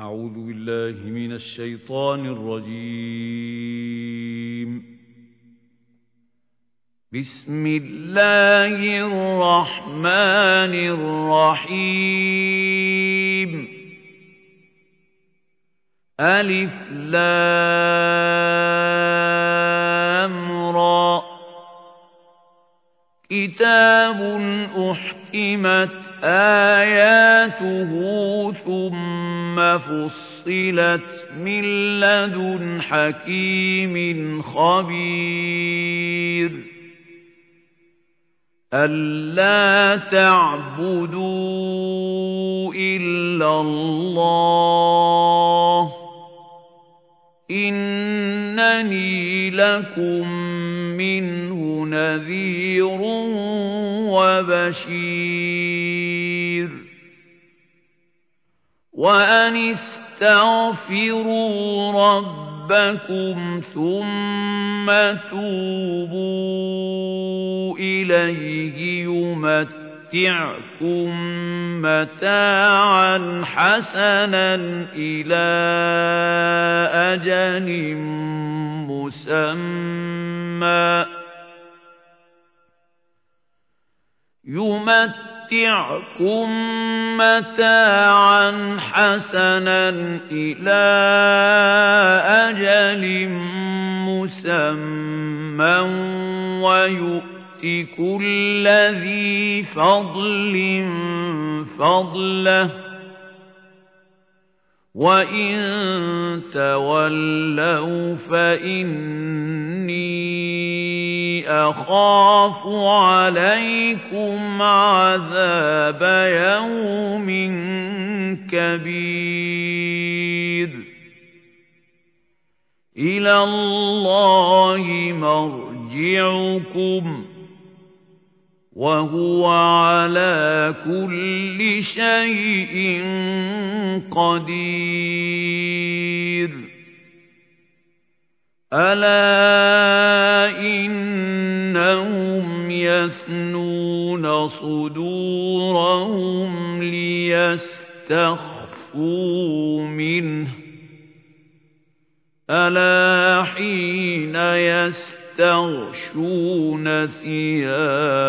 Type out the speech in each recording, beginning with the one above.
أعوذ بالله من الشيطان الرجيم. بسم الله الرحمن الرحيم. ألف لام را. كتاب أحكمت آياته ثم فصلت من لدن حكيم خبير ألا تعبدوا إلا الله إنني لكم منه نذير وبشير وأن استغفروا ربكم ثم توبوا إليه يمتعكم متاعا حسنا إلى أجل مسمى يمتعكم متاعا حسنا إلى أجل مسمى ويؤت كل ذي فضل فضله وإن تولوا فإني أخاف عليكم عذاب يوم كبير. إلى الله مرجعكم وهو على كل شيء قدير. ألا إنهم يثنون صدورهم ليستخفوا منه ألا حين يستغشون ثيابهم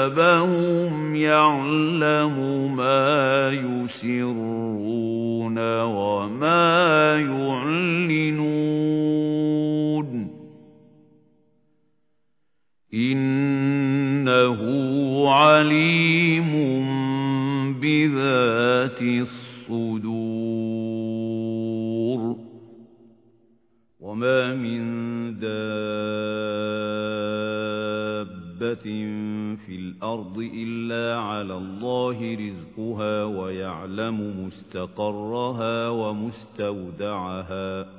يعلم ما يسرون وما يعلنون إنه عليم بذات الصدور. وما من دابة في الأرض إلا على الله رزقها ويعلم مستقرها ومستودعها.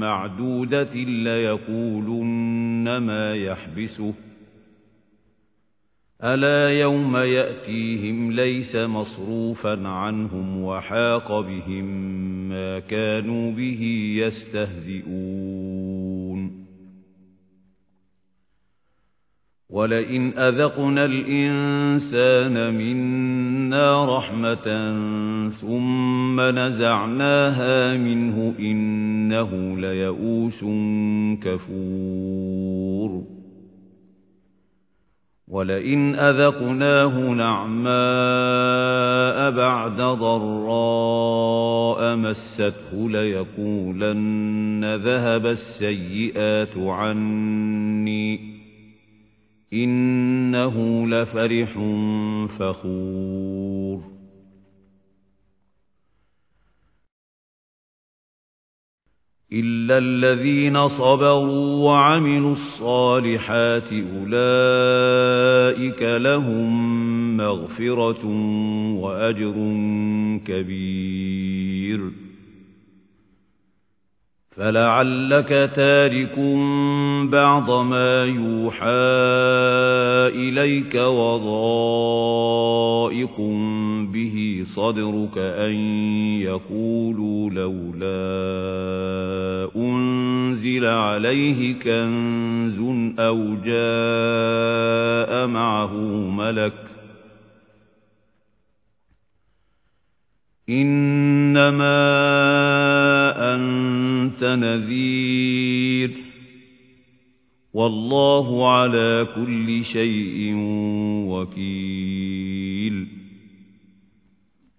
معدودة ليقولن ما يحبسه. ألا يوم يأتيهم ليس مصروفا عنهم وحاق بهم ما كانوا به يستهزئون. ولئن أذقنا الإنسان منا رحمة ثم نزعناها منه إنه ليئوس كفور. وَلَئِنْ أَذَقْنَاهُ نَعْمَاءَ بَعْدَ ضَرَّاءَ مَسَّتْهُ لَيَقُولَنَّ ذَهَبَ السَّيِّئَاتُ عَنِّي. إِنَّهُ لَفَرِحٌ فَخُورٌ. إِلَّا الَّذِينَ صَبَرُوا وَعَمِلُوا الصَّالِحَاتِ أُولَئِكَ لَهُم مَّغْفِرَةٌ وَأَجْرٌ كَبِيرٌ. فَلَعَلَّكَ تَارِكٌ بَعْضَ مَا يُوحَىٰ إِلَيْكَ وَضَائِقٌ بِهِ صَدْرُكَ أَن يَقُولُوا لَوْلَا أُنزِلَ عَلَيْهِ كَنزٌ أَوْ جَاءَ مَعَهُ مَلَكٌ ۚ إِنَّمَا أَنتَ نَذِيرٌ ۚ. وَاللَّهُ عَلَىٰ كُلِّ شَيْءٍ وَكِيلٌ.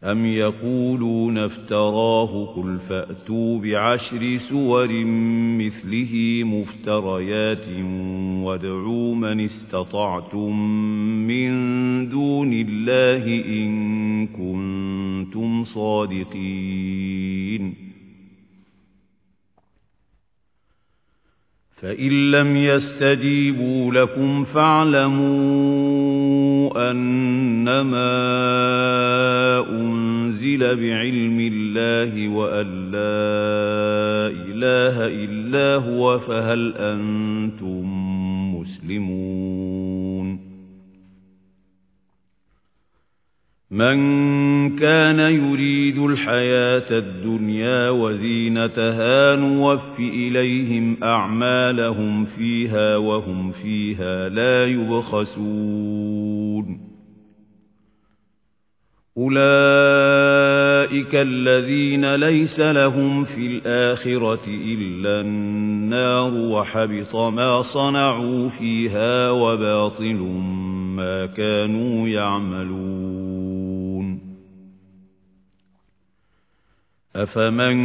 أَمْ يَقُولُونَ افْتَرَاهُ ۖ قُلْ فَأْتُوا بِعَشْرِ سُوَرٍ مِّثْلِهِ مُفْتَرَيَاتٍ وَادْعُوا مَنِ اسْتَطَعْتُم مِّن دُونِ اللَّهِ إِن كُنتُمْ صَادِقِينَ فَإِن لَّمْ يَسْتَجِيبُوا لَكُمْ فَاعْلَمُوا أَنَّمَا أُنزِلَ بِعِلْمِ اللَّهِ وَأَن لَّا إِلَٰهَ إِلَّا هُوَ فَهَلْ أَنتُم مُّسْلِمُونَ؟ مَن كَانَ يُرِيدُ الْحَيَاةَ الدُّنْيَا وَزِينَتَهَا نُوَفِّ إِلَيْهِمْ أَعْمَالَهُمْ فِيهَا وَهُمْ فِيهَا لَا يُبْخَسُونَ. أُولَٰئِكَ الَّذِينَ لَيْسَ لَهُمْ فِي الْآخِرَةِ إِلَّا النَّارُ وَحَبِطَ مَا صَنَعُوا فِيهَا وَبَاطِلٌ مَّا كَانُوا يَعْمَلُونَ أَفَمَن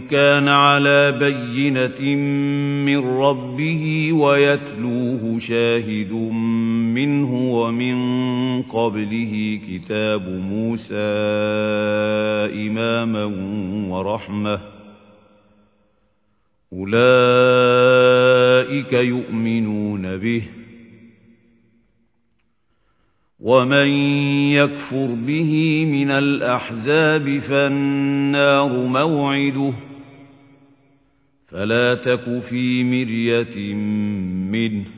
كَانَ عَلَىٰ بَيِّنَةٍ مِّن رَّبِّهِ وَيَتْلُوهُ شَاهِدٌ مِّنْهُ وَمِن قَبْلِهِ كِتَابُ مُوسَىٰ إِمَامًا وَرَحْمَةً. أُولَٰئِكَ يُؤْمِنُونَ بِهِ ۚ. وَمَن يَكْفُرْ بِهِ مِنَ الْأَحْزَابِ فَالنَّارُ مَوْعِدُهُ ۚ. فَلَا تَكُ فِي مِرْيَةٍ مِّنْهُ ۚ.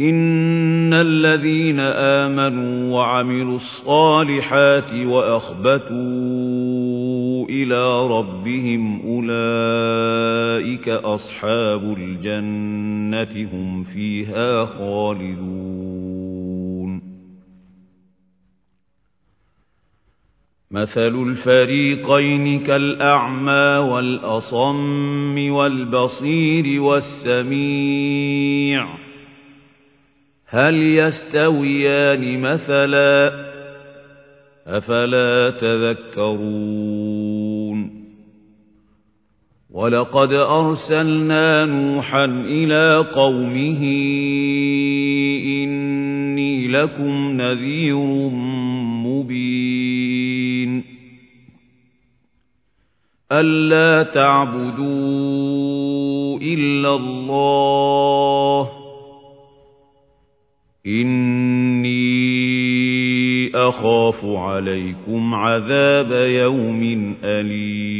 إن الذين آمنوا وعملوا الصالحات وأخبتوا إلى ربهم أولئك أصحاب الجنة هم فيها خالدون. مثل الفريقين كالأعمى والأصم والبصير والسميع هل يستويان مثلا أفلا تذكرون ولقد أرسلنا نوحا إلى قومه إني لكم نذير مبين ألا تعبدوا إلا الله إِنِّي أَخَافُ عَلَيْكُمْ عَذَابَ يَوْمٍ أَلِيمٍ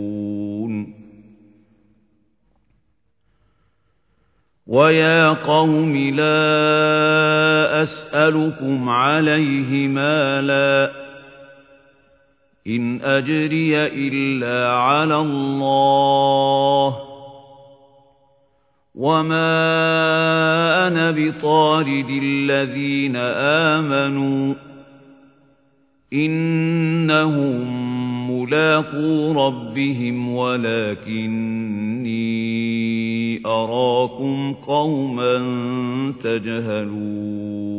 وَيَا قَوْمِ لَا أَسْأَلُكُمْ عَلَيْهِ مَالًا إِنْ أَجْرِيَ إِلَّا عَلَى اللَّهِ وَمَا أَنَا بِطَارِدِ الَّذِينَ آمَنُوا إِنَّهُم مُّلَاقُو رَبِّهِمْ وَلَكِنِّي أَرَاكُمْ قَوْمًا تَجْهَلُونَ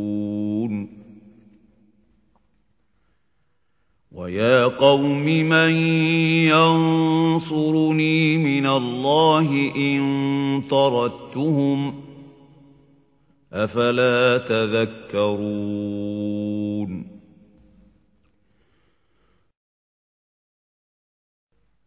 وَيَا قَوْمِ مَن يَنصُرُنِي مِنَ اللَّهِ إِن طَرَدتُّهُمْ أَفَلَا تَذَكَّرُونَ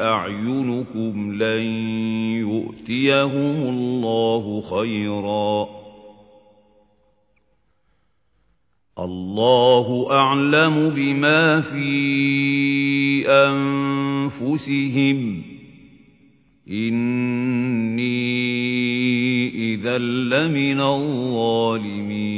أَعْيُنُكُمْ لَن يُؤْتِيَهُمُ اللَّهُ خَيْرًا اللَّهُ أَعْلَمُ بِمَا فِي أَنفُسِهِمْ إِنِّي إِذًا لَّمِنَ الظَّالِمِينَ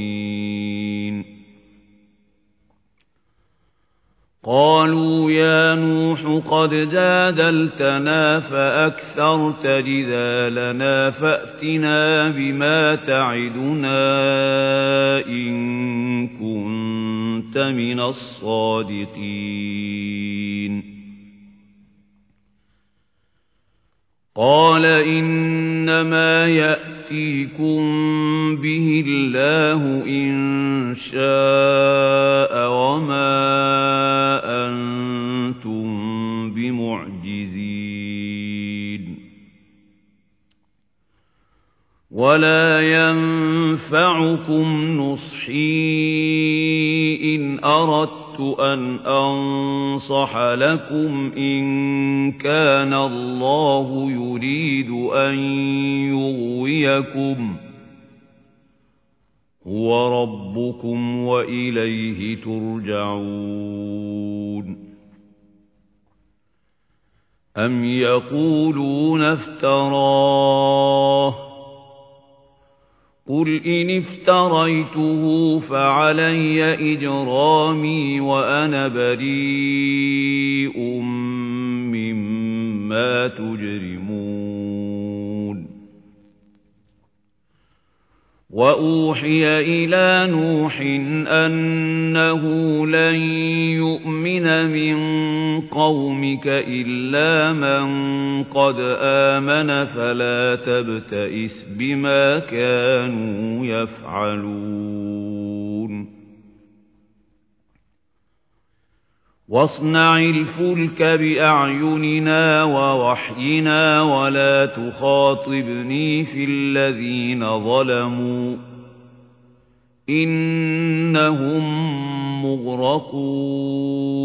قَالُوا يَا نُوحُ قَدْ جَادَلْتَنَا فَأَكْثَرْتَ جِدَالَنَا فَأْتِنَا بِمَا تَعِدُنَا إِن كُنتَ مِنَ الصَّادِقِينَ. قَالَ إِنَّمَا يَأْتِيكُم بِهِ اللَّهُ إِن شَاءَ وَمَا أَنتُم بِمُعْجِزِينَ. وَلَا يَنفَعُكُمْ نُصْحِي إِنْ أَرَدتُّ أردت أن أنصح لكم إن كان الله يريد أن يغويكم هو ربكم وإليه ترجعون أم يقولون افتراه قل إن افتريته فعلي إجرامي وأنا بريء مما تجرمون وأوحي إلى نوح أنه لن يؤمن من قومك إلا من قد آمن فلا تبتئس بما كانوا يفعلون واصنع الفلك بأعيننا ووحينا ولا تخاطبني في الذين ظلموا إنهم مغرقون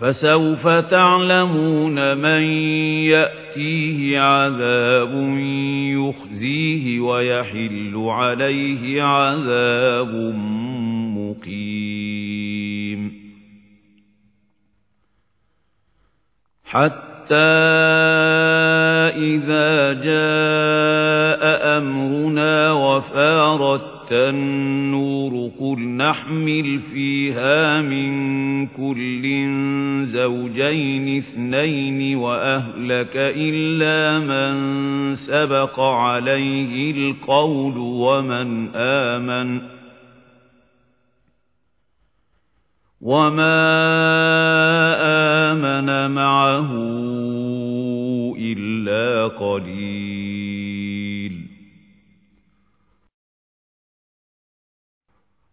فسوف تعلمون من يأتيه عذاب يخزيه ويحل عليه عذاب مقيم. حتى إذا جاء أمرنا وفارت النور قل نحمل فيها من كل زوجين اثنين وأهلك إلا من سبق عليه القول ومن آمن وما آمن معه إلا قليل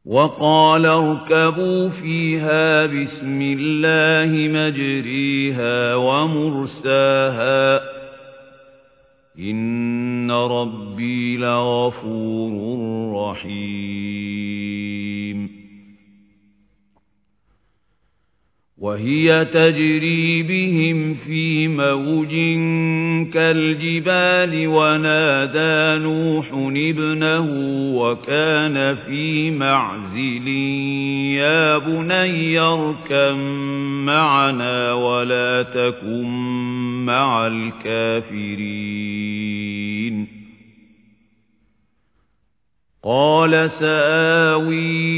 وقال اركبوا فيها بسم الله مجريها ومرساها. إن ربي لغفور رحيم. وهي تجري بهم في موج كالجبال ونادى نوح ابنه وكان في معزل. يا بني اركم معنا ولا تكن مع الكافرين. قال سآوي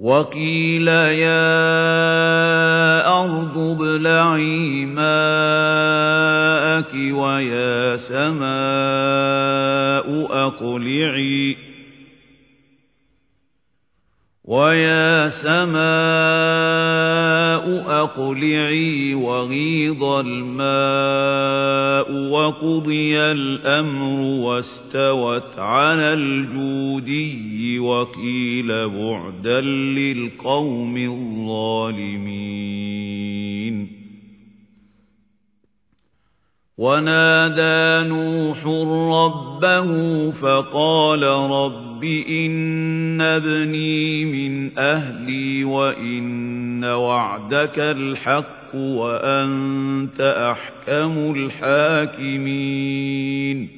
وقيل يا أرض ابلعي ماءك ويا سماء أقلعي ويا سماء أقلعي وغيض الماء وقضي الأمر واستوت على الجودي وقيل بعدا للقوم الظالمين ونادى نوح ربه فقال رب إن ابني من أهلي وإن وعدك الحق وأنت أحكم الحاكمين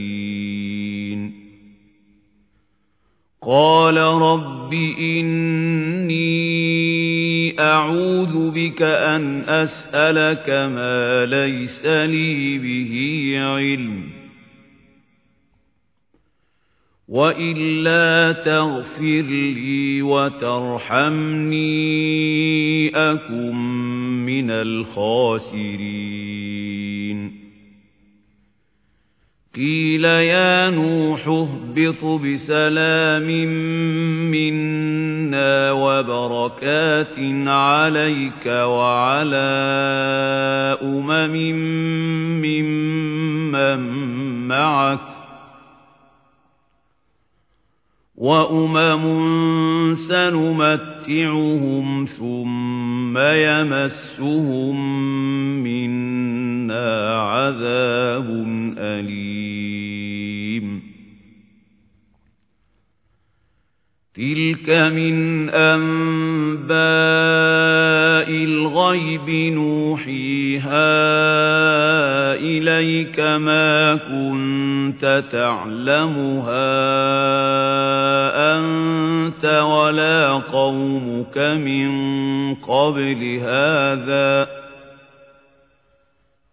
قال رب إني أعوذ بك أن أسألك ما ليس لي به علم وإلا تغفر لي وترحمني أكن من الخاسرين قيل يا نوح اهبط بسلام منا وبركات عليك وعلى أمم ممن معك وأمم سنمتعهم ثم يمسهم منا عذاب أليم. تلك من أنباء الغيب نوحيها إليك ما كنت تعلمها أنت ولا قومك من قبل هذا.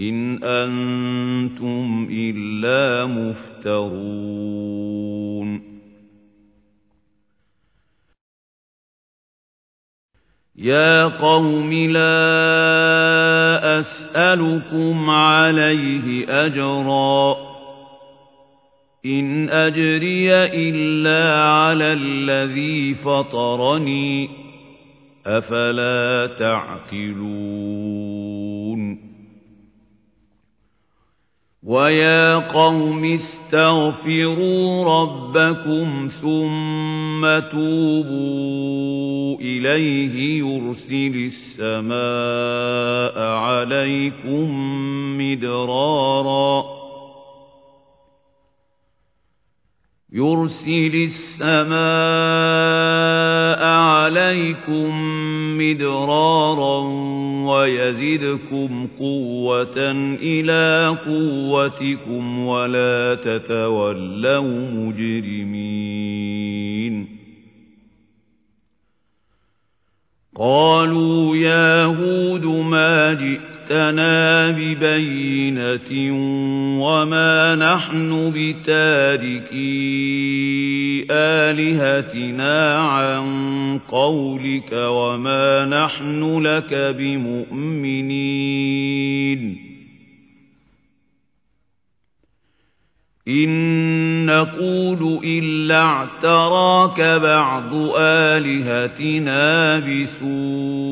إن أنتم إلا مفترون يا قوم لا أسألكم عليه أجرا إن أجري إلا على الذي فطرني أفلا تعقلون ويا قوم استغفروا ربكم ثم توبوا إليه يرسل السماء عليكم مدراراً يرسل السماء عليكم مدرارا ويزدكم قوة إلى قوتكم ولا تتولوا مجرمين. قالوا يا هود ما جئت جئتنا ببينة وما نحن بتاركي آلهتنا عن قولك وما نحن لك بمؤمنين إن نقول إلا اعتراك بعض آلهتنا بسوء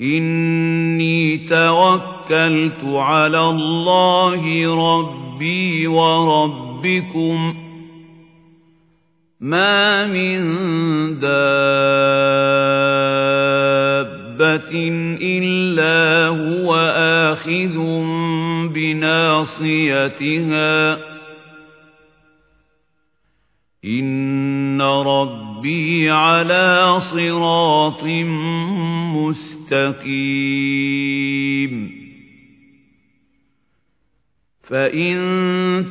إني توكلت على الله ربي وربكم. ما من دابة إلا هو آخذ بناصيتها. ربي على صراط مستقيم فإن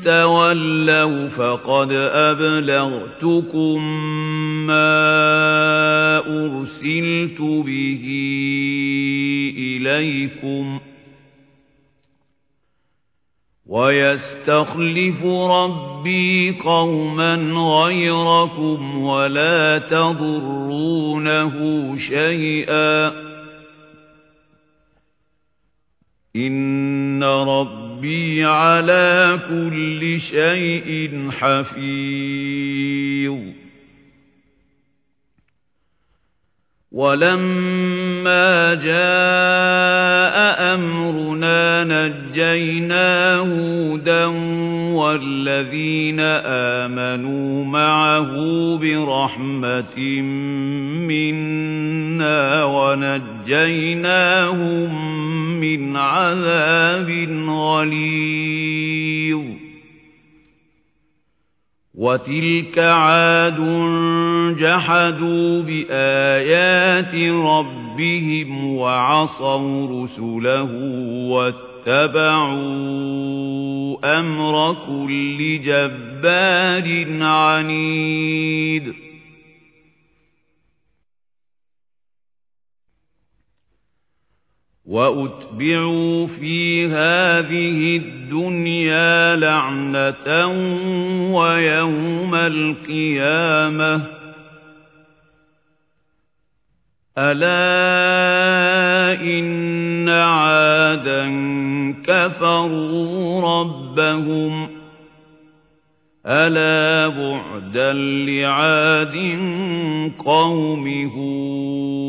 تولوا فقد أبلغتكم ما أرسلت به إليكم ويستخلف ربي قوما غيركم ولا تضرونه شيئا. إن ربي على كل شيء حفيظ. ولما جاء أمرنا نجينا هودا والذين آمنوا معه برحمة منا ونجيناهم من عذاب غليظ وتلك عاد جحدوا بآيات ربهم وعصوا رسله واتبعوا أمر كل جبار عنيد وأتبعوا في هذه الدنيا لعنة ويوم القيامة. ألا إن عادا كفروا ربهم. ألا بعدا لعاد قوم هود.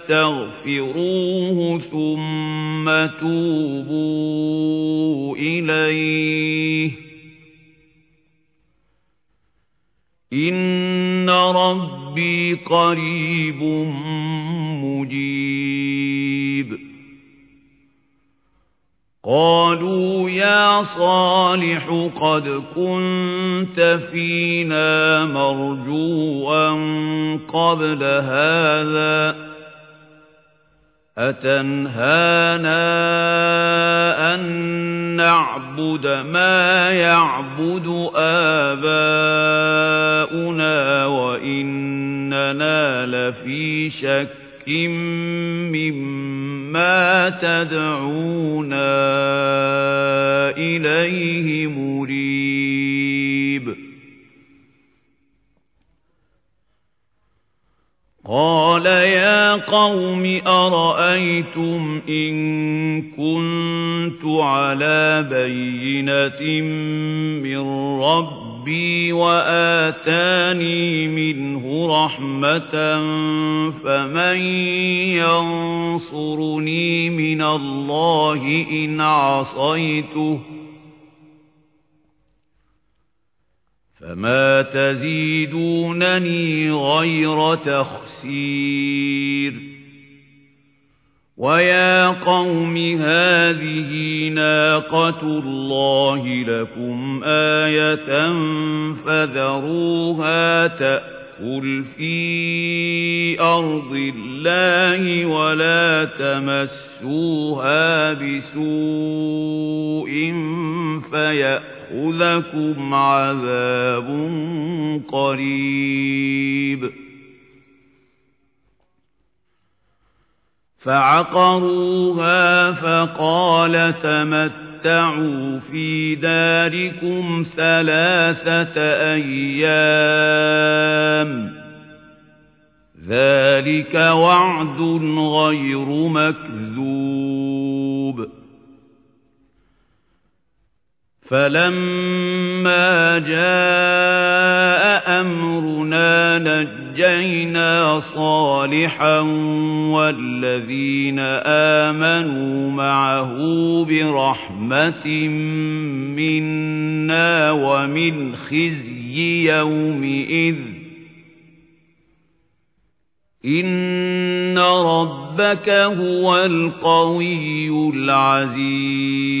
فاستغفروه ثم توبوا إليه. إن ربي قريب مجيب. قالوا يا صالح قد كنت فينا مرجوا قبل هذا. أتنهانا أن نعبد ما يعبد آباؤنا وإننا لفي شك مما تدعونا إليه مريب. قال يا قوم أرأيتم إن كنت على بينة من ربي وآتاني منه رحمة فمن ينصرني من الله إن عصيته فما تزيدونني غير تخسير ويا قوم هذه ناقة الله لكم آية فذروها تأكل في أرض الله ولا تمسوها بسوء فيأخذكم عذاب قريب. فعقروها فقال تمتعوا في داركم ثلاثة أيام. ذلك وعد غير مكذوب. فَلَمَّا جَاءَ أَمْرُنَا نَجَّيْنَا صَالِحًا وَالَّذِينَ آمَنُوا مَعَهُ بِرَحْمَةٍ مِنَّا وَمِنْ خِزْيِ يَوْمِئِذٍ إِنَّ رَبَّكَ هُوَ الْقَوِيُّ الْعَزِيزُ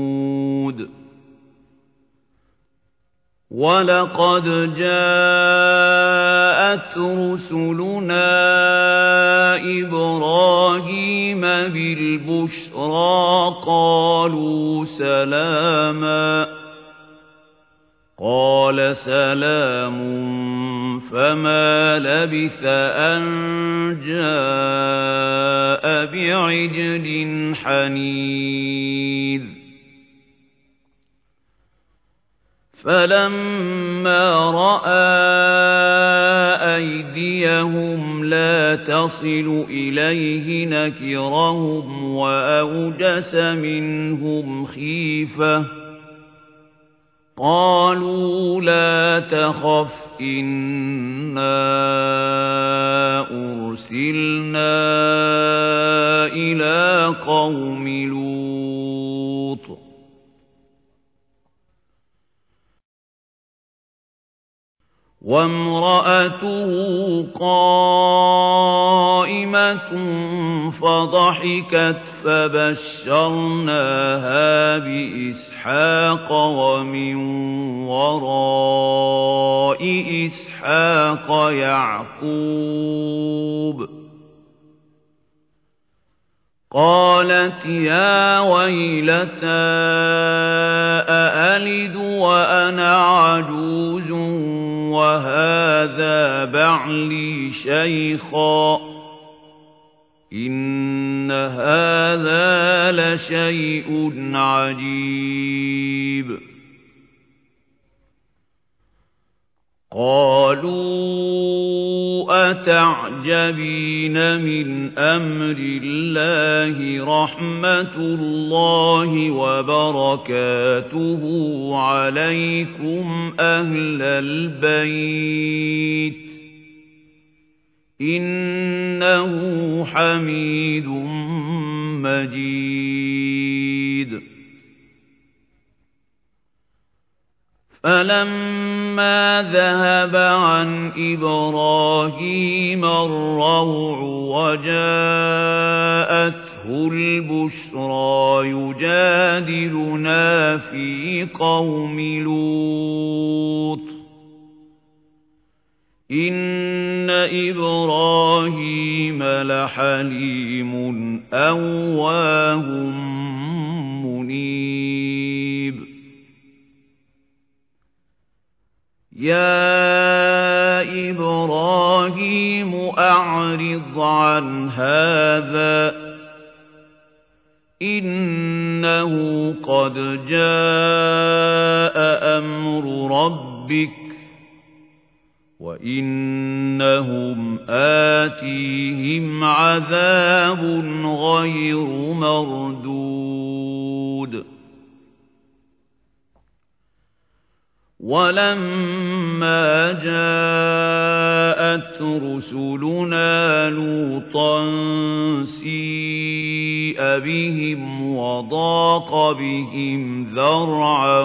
وَلَقَدْ جَاءَتْ رُسُلُنَا إِبْرَاهِيمَ بِالْبُشْرَىٰ قَالُوا سَلَامًا قَالَ سَلَامٌ فَمَا لَبِثَ أَن جَاءَ بِعِجْلٍ حَنِيذٍ فَلَمَّا رَأَىٰ أَيْدِيَهُمْ لَا تَصِلُ إِلَيْهِ نَكِرَهُمْ وَأَوْجَسَ مِنْهُمْ خِيفَةً قَالُوا لَا تَخَفْ إِنَّا أُرْسِلْنَا إِلَىٰ قَوْمِ لُوطٍ وَامْرَأَتُهُ قَائِمَةٌ فَضَحِكَتْ فَبَشَّرْنَاهَا بِإِسْحَاقَ وَمِن وَرَاءِ إِسْحَاقَ يَعْقُوبَ. قَالَتْ يَا وَيْلَتَىٰ أَأَلِدُ وَأَنَا عَجُوزٌ وَهَٰذَا بَعْلِي شَيْخًا. إِنَّ هَٰذَا لَشَيْءٌ عَجِيبٌ. قَالُوا أَتَعْجَبِينَ مِنْ أَمْرِ اللَّهِ رَحْمَتُ اللَّهِ وَبَرَكَاتُهُ عَلَيْكُمْ أَهْلَ الْبَيْتِ إِنَّهُ حَمِيدٌ مَّجِيدٌ فَلَمَّا ذَهَبَ عَنْ إِبْرَاهِيمَ الرَّوْعُ وَجَاءَتْهُ الْبُشْرَىٰ يُجَادِلُنَا فِي قَوْمِ لُوطٍ إِنَّ إِبْرَاهِيمَ لَحَلِيمٌ أَوَّاهٌ مُّنِيبٌ يَا إِبْرَاهِيمُ أَعْرِضْ عَنْ هَٰذَا ۖ إِنَّهُ قَدْ جَاءَ أَمْرُ رَبِّكَ ۖ وَإِنَّهُمْ آتِيهِمْ عَذَابٌ غَيْرُ مَرْدُودٍ. وَلَمَّا جَاءَتْ رُسُلُنَا لُوطًا سِيءَ بِهِمْ وَضَاقَ بِهِمْ ذَرْعًا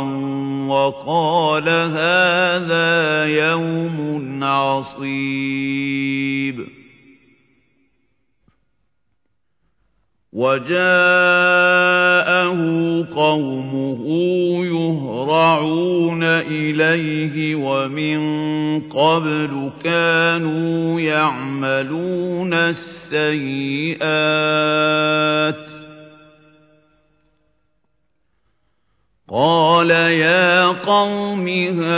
وَقَالَ هَٰذَا يَوْمٌ عَصِيبٌ وَجَاءَهُ قَوْمُهُ يُهْرَعُونَ إِلَيْهِ وَمِن قَبْلُ كَانُوا يَعْمَلُونَ السَّيِّئَاتِ قال يا قوم هؤلاء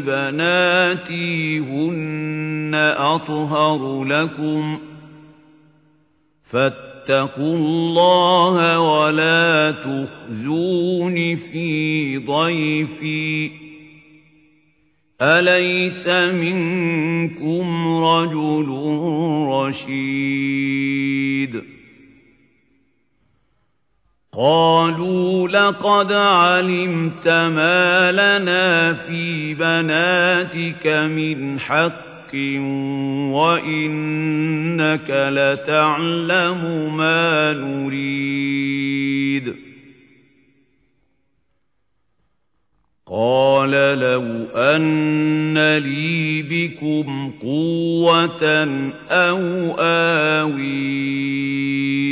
بناتي هن أطهر لكم فاتقوا الله ولا تخزون في ضيفي أليس منكم رجل رشيد قالوا لقد علمت ما لنا في بناتك من حق وإنك لتعلم ما نريد. قال لو أن لي بكم قوة أو آوي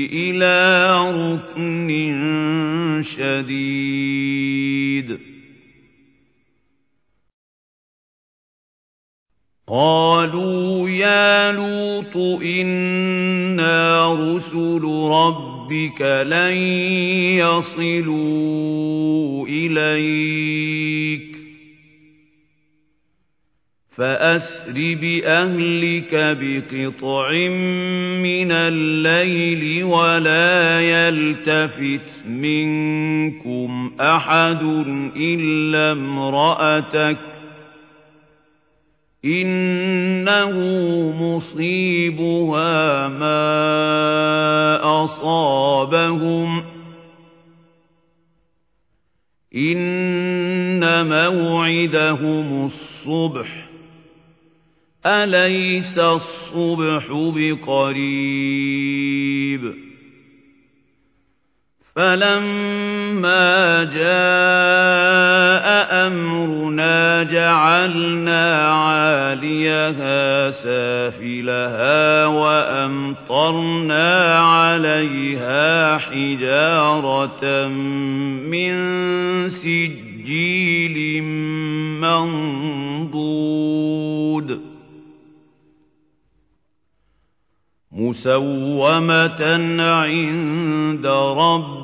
إلى ركن شديد. قالوا يا لوط إنا رسل ربك لن يصلوا إليك فأسر بأهلك بقطع من الليل ولا يلتفت منكم أحد إلا امرأتك إنه مصيبها ما أصابهم. إن موعدهم الصبح. أليس الصبح بقريب؟ فلما جاء أمرنا جعلنا عاليها سافلها وأمطرنا عليها حجارة من سجيل منضود مسومة عند ربك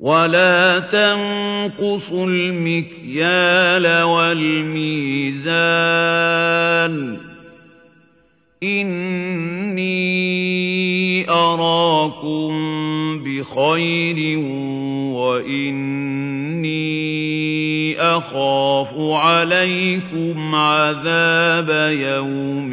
ولا تنقصوا المكيال والميزان إني أراكم بخير وإني أخاف عليكم عذاب يوم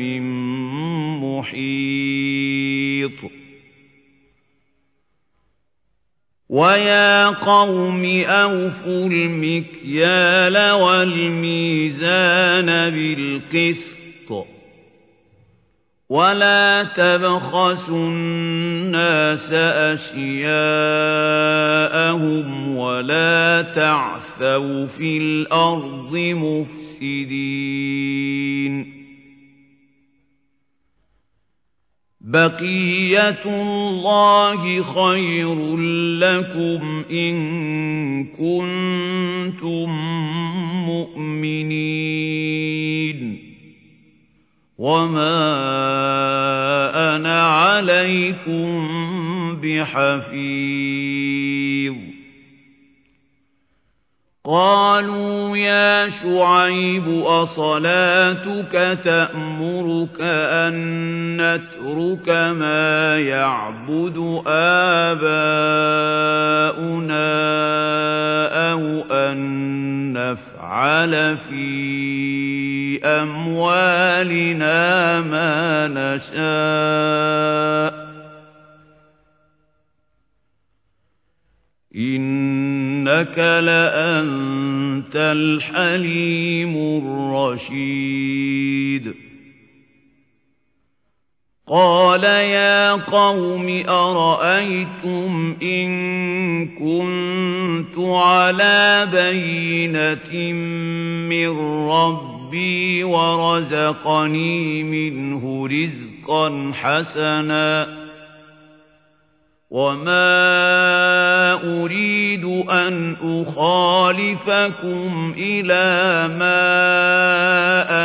ويا قوم أوفوا المكيال والميزان بالقسط ولا تبخسوا الناس أشياءهم ولا تعثوا في الأرض مفسدين بقية الله خير لكم إن كنتم مؤمنين وما أنا عليكم بحفيظ قالوا يا شعيب أصلاتك تأمرك أن نترك ما يعبد آباؤنا أو أن نفعل في أموالنا ما نشاء إنك لأنت الحليم الرشيد قال يا قوم أرأيتم إن كنت على بينة من ربي ورزقني منه رزقا حسنا وما أريد أن أخالفكم إلى ما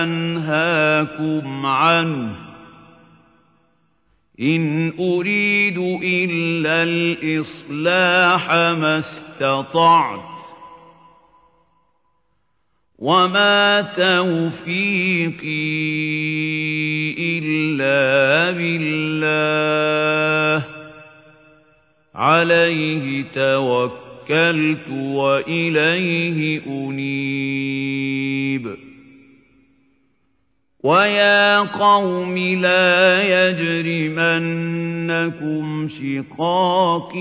أنهاكم عنه إن أريد إلا الإصلاح ما استطعت وما توفيقي إلا بالله عليه توكلت وإليه أنيب. وَيَا قَوْمِ لَا يَجْرِمَنَّكُمْ شِقَاقِي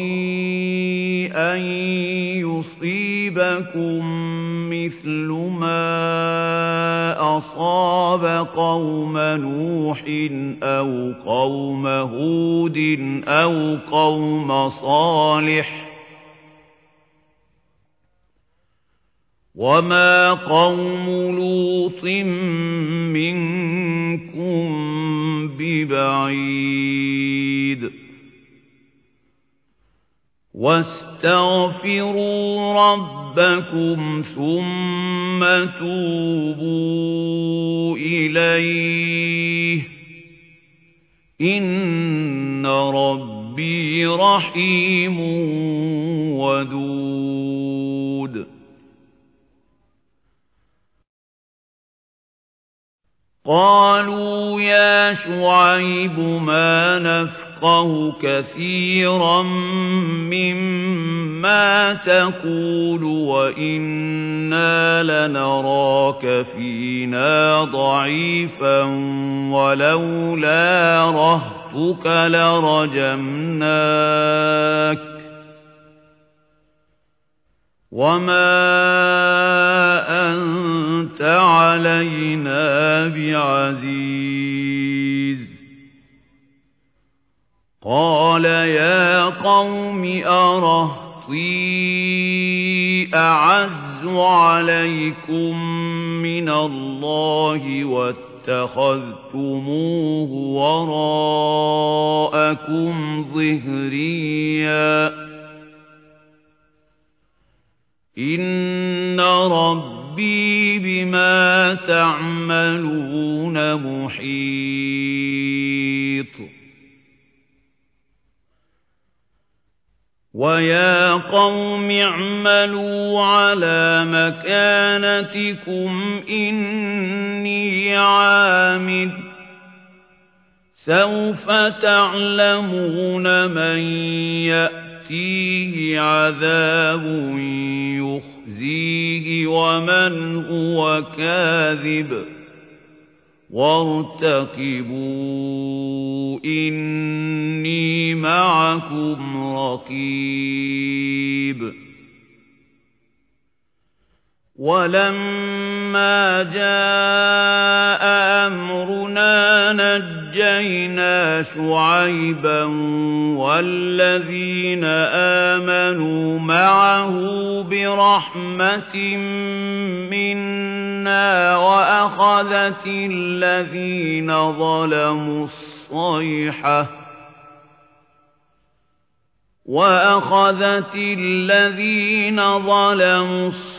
أَن يُصِيبَكُم مِّثْلُ مَا أَصَابَ قَوْمَ نُوحٍ أَوْ قَوْمَ هُودٍ أَوْ قَوْمَ صَالِحٍ وَمَا قَوْمُ لُوطٍ مِنكُم بِبَعِيدٍ وَاسْتَغْفِرُوا رَبَّكُمْ ثُمَّ تُوبُوا إِلَيْهِ إِنَّ رَبِّي رَحِيمٌ وَدُودٌ قالوا يا شعيب ما نفقه كثيرا مما تقول وإنا لنراك فينا ضعيفا ولولا رهتك لرجمناك وما أنت علينا بعزيز قال يا قوم أرهطي أعز عليكم من الله واتخذتموه وراءكم ظهرياً إِنَّ رَبِّي بِمَا تَعْمَلُونَ مُحِيطٌ وَيَا قَوْمِ اعْمَلُوا عَلَى مَكَانَتِكُمْ إِنِّي عَامِلٌ سَوْفَ تَعْلَمُونَ مَن يَأْتِيهِ يأتيه عذاب يخزيه ومن هو كاذب وارتقبوا إني معكم رقيب ولما جاء أمرنا نجينا شعيبا والذين آمنوا معه برحمة منا وأخذت الذين ظلموا الصيحة وأخذت الذين ظلموا الصيحة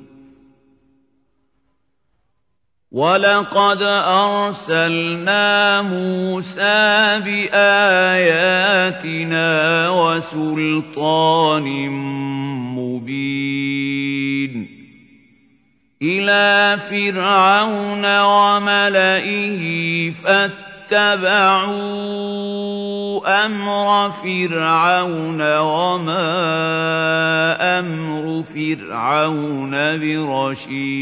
وَلَقَدْ أَرْسَلْنَا مُوسَىٰ بِآيَاتِنَا وَسُلْطَانٍ مُّبِينٍ إِلَىٰ فِرْعَوْنَ وَمَلَئِهِ فَاتَّبَعُوا اتَّبَعُوا أَمْرَ فِرْعَوْنَ وَمَا أَمْرُ فِرْعَوْنَ بِرَشِيدٍ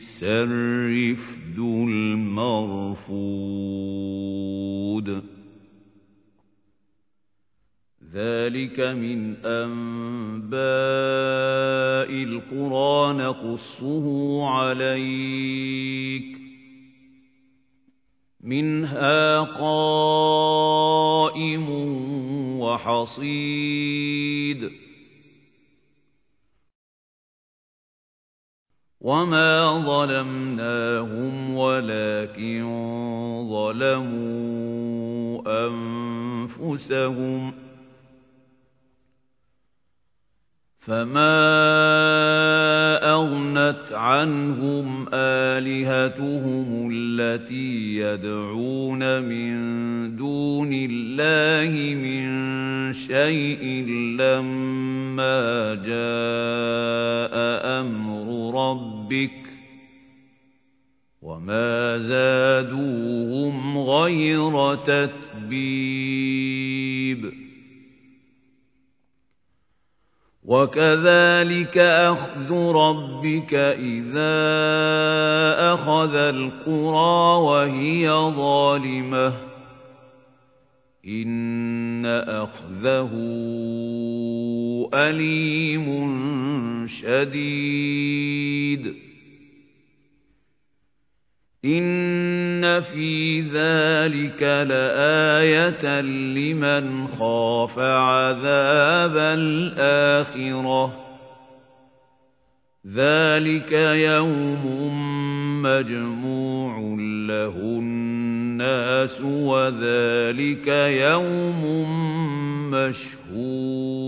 الرِّفْدُ الْمَرْفُودُ. ذَلِكَ مِنْ أَنبَاءِ الْقُرَىٰ نَقُصُّهُ عَلَيْكَ ۖ. مِنْهَا قَائِمٌ وَحَصِيدٌ. وَمَا ظَلَمْنَاهُمْ وَلَٰكِن ظَلَمُوا أَنفُسَهُمْ ۖ فَمَا أَغْنَتْ عَنْهُمْ آلِهَتُهُمُ الَّتِي يَدْعُونَ مِن دُونِ اللَّهِ مِن شَيْءٍ لَّمَّا جَاءَ أَمْرُ رَبِّكَ ۖ وَمَا زَادُوهُمْ غَيْرَ تَتْبِيبٍ وَكَذَلِكَ أَخْذُ رَبِّكَ إِذَا أَخَذَ الْقُرَىٰ وَهِيَ ظَالِمَةٌ ۚ إِنَّ أَخْذَهُ أَلِيمٌ شَدِيدٌ إِنَّ فِي ذَلِكَ لَآيَةً لِمَنْ خَافَ عَذَابَ الْآخِرَةِ ۚ ذَلِكَ يَوْمٌ مَّجْمُوعٌ لَّهُ النَّاسُ وَذَلِكَ يَوْمٌ مَّشْهُودٌ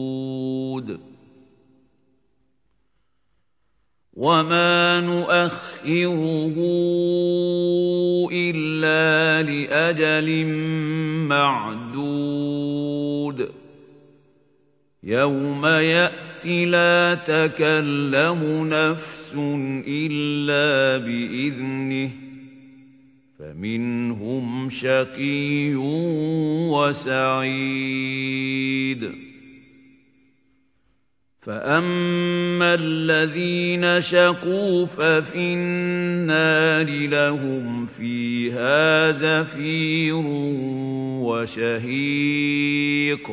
وَمَا نُؤَخِّرُهُ إِلَّا لِأَجَلٍ مَّعْدُودٍ يَوْمَ يَأْتِ لَا تَكَلَّمُ نَفْسٌ إِلَّا بِإِذْنِهِ فَمِنْهُمْ شَقِيٌّ وَسَعِيدٌ فَأَمَّا الَّذِينَ شَقُوا فَفِي النَّارِ لَهُمْ فِيهَا زَفِيرٌ وَشَهِيقٌ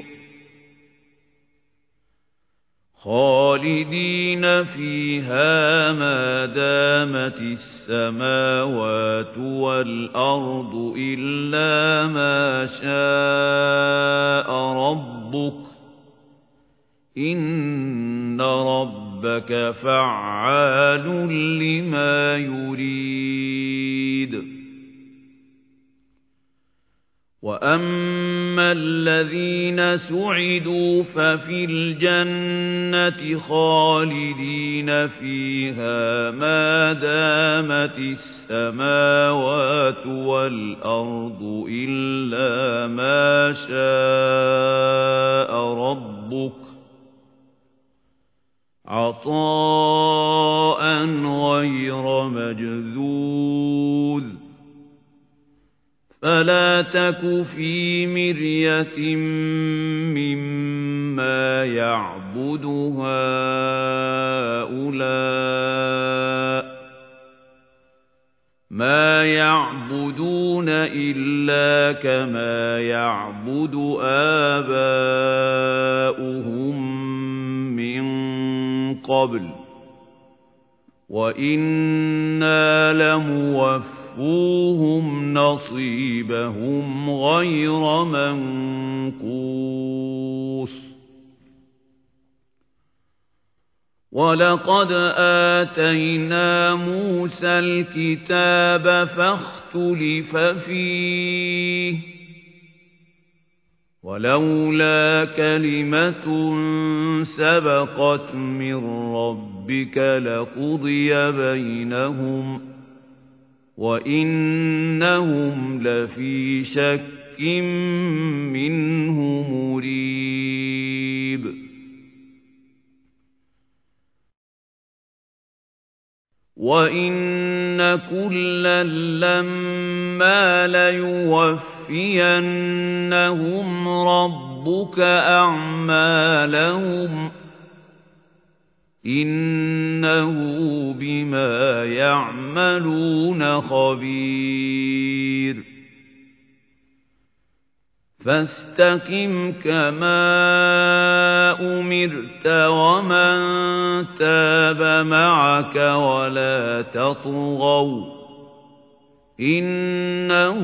خَالِدِينَ فِيهَا مَا دَامَتِ السَّمَاوَاتُ وَالْأَرْضُ إِلَّا مَا شَاءَ رَبُّكَ إِنَّ رَبَّكَ فَعَّالٌ لِّمَا يُرِيدُ. وَأَمَّا الَّذِينَ سُعِدُوا فَفِي الْجَنَّةِ خَالِدِينَ فِيهَا مَا دَامَتِ السَّمَاوَاتُ وَالْأَرْضُ إِلَّا مَا شَاءَ رَبُّكَ عَطَاءً غَيْرَ مَجْذُوذٍ. فَلَا تَكُ فِي مِرْيَةٍ مِّمَّا يَعْبُدُ هَٰؤُلَاءِ. مَا يَعْبُدُونَ إِلَّا كَمَا يَعْبُدُ آبَاؤُهُم. قَبْلُ وَإِنَّا لَمُوَفُّوهُمْ نَصِيبَهُمْ غَيْرَ مَنقُوصٍ وَلَقَدْ آتَيْنَا مُوسَى الْكِتَابَ فَاخْتُلِفَ فِيهِ وَلَوْلَا كَلِمَةٌ سَبَقَتْ مِن رَّبِّكَ لَقُضِيَ بَيْنَهُمْ وَإِنَّهُمْ لَفِي شَكٍّ مِّنْهُ مُرِيبٍ. وَإِنَّ كُلًّا لَّمَّا لَيُوَفِّيَنَّهُمْ رَبُّكَ أَعْمَالَهُمْ إِنَّهُ بِمَا يَعْمَلُونَ خَبِيرٌ فاستقم كما أمرت ومن تاب معك ولا تطغوا إنه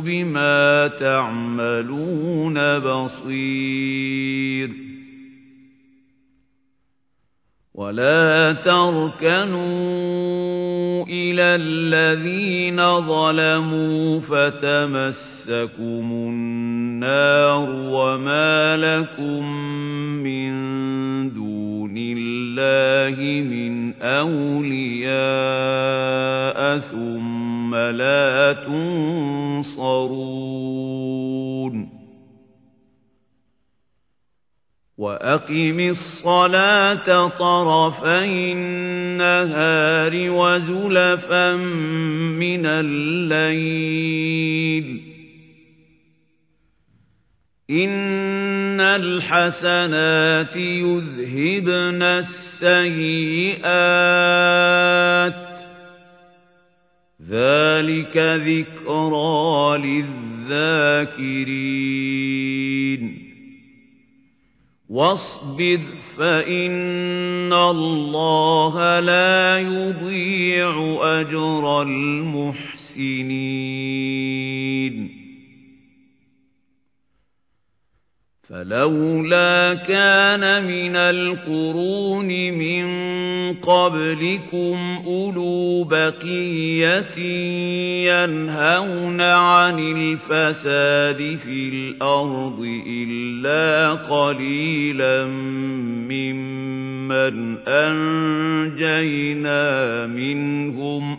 بما تعملون بصير ولا تركنوا إلى الذين ظلموا فتمسكم النار وما لكم من دون الله من أولياء ثم لا تنصرون. وَأَقِمِ الصَّلَاةَ طَرَفَيِ النَّهَارِ وَزُلَفًا مِّنَ اللَّيْلِ. إِنَّ الْحَسَنَاتِ يُذْهِبْنَ السَّيِّئَاتِ. ذَلِكَ ذِكْرَىٰ لِلذَّاكِرِينَ واصبر فإن الله لا يضيع أجر المحسنين فلولا كان من القرون من قبلكم أولو بقية ينهون عن الفساد في الأرض إلا قليلا ممن أنجينا منهم.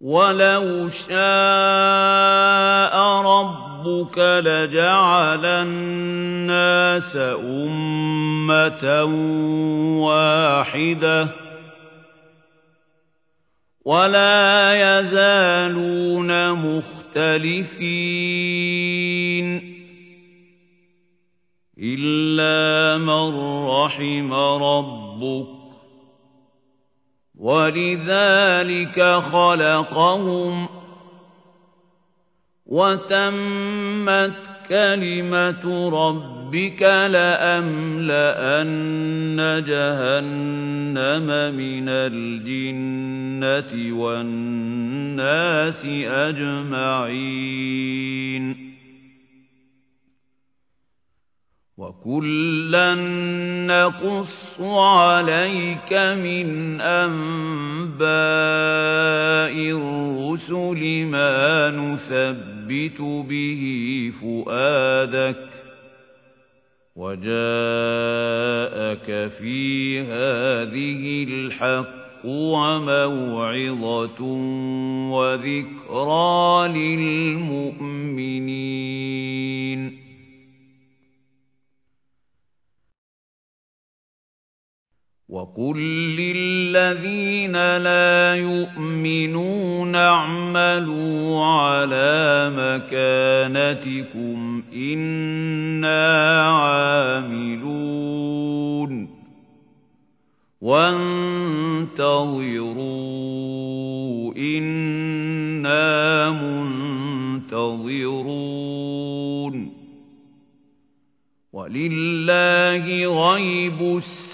وَلَوْ شَاءَ رَبُّكَ لَجَعَلَ النَّاسَ أُمَّةً وَاحِدَةً وَلَا يَزَالُونَ مُخْتَلِفِينَ إِلَّا مَن رَّحِمَ رَبُّكَ وَلِذَلِكَ خَلَقَهُمْ وَتَمَّتْ كَلِمَةُ رَبِّكَ لَأَمْلَأَنَّ جَهَنَّمَ مِنَ الْجِنَّةِ وَالنَّاسِ أَجْمَعِينَ. وَكُلًّا نَّقُصُّ عَلَيْكَ مِنْ أَنبَاءِ الرُّسُلِ مَا نُثَبِّتُ بِهِ فُؤَادَكَ وَجَاءَكَ فِي هَٰذِهِ الْحَقُّ وَمَوْعِظَةٌ وَذِكْرَىٰ لِلْمُؤْمِنِينَ وَقُل لِّلَّذِينَ لَا يُؤْمِنُونَ اعْمَلُوا عَلَىٰ مَكَانَتِكُمْ إِنَّا عَامِلُونَ وانتظروا إنا منتظرون ولله غيب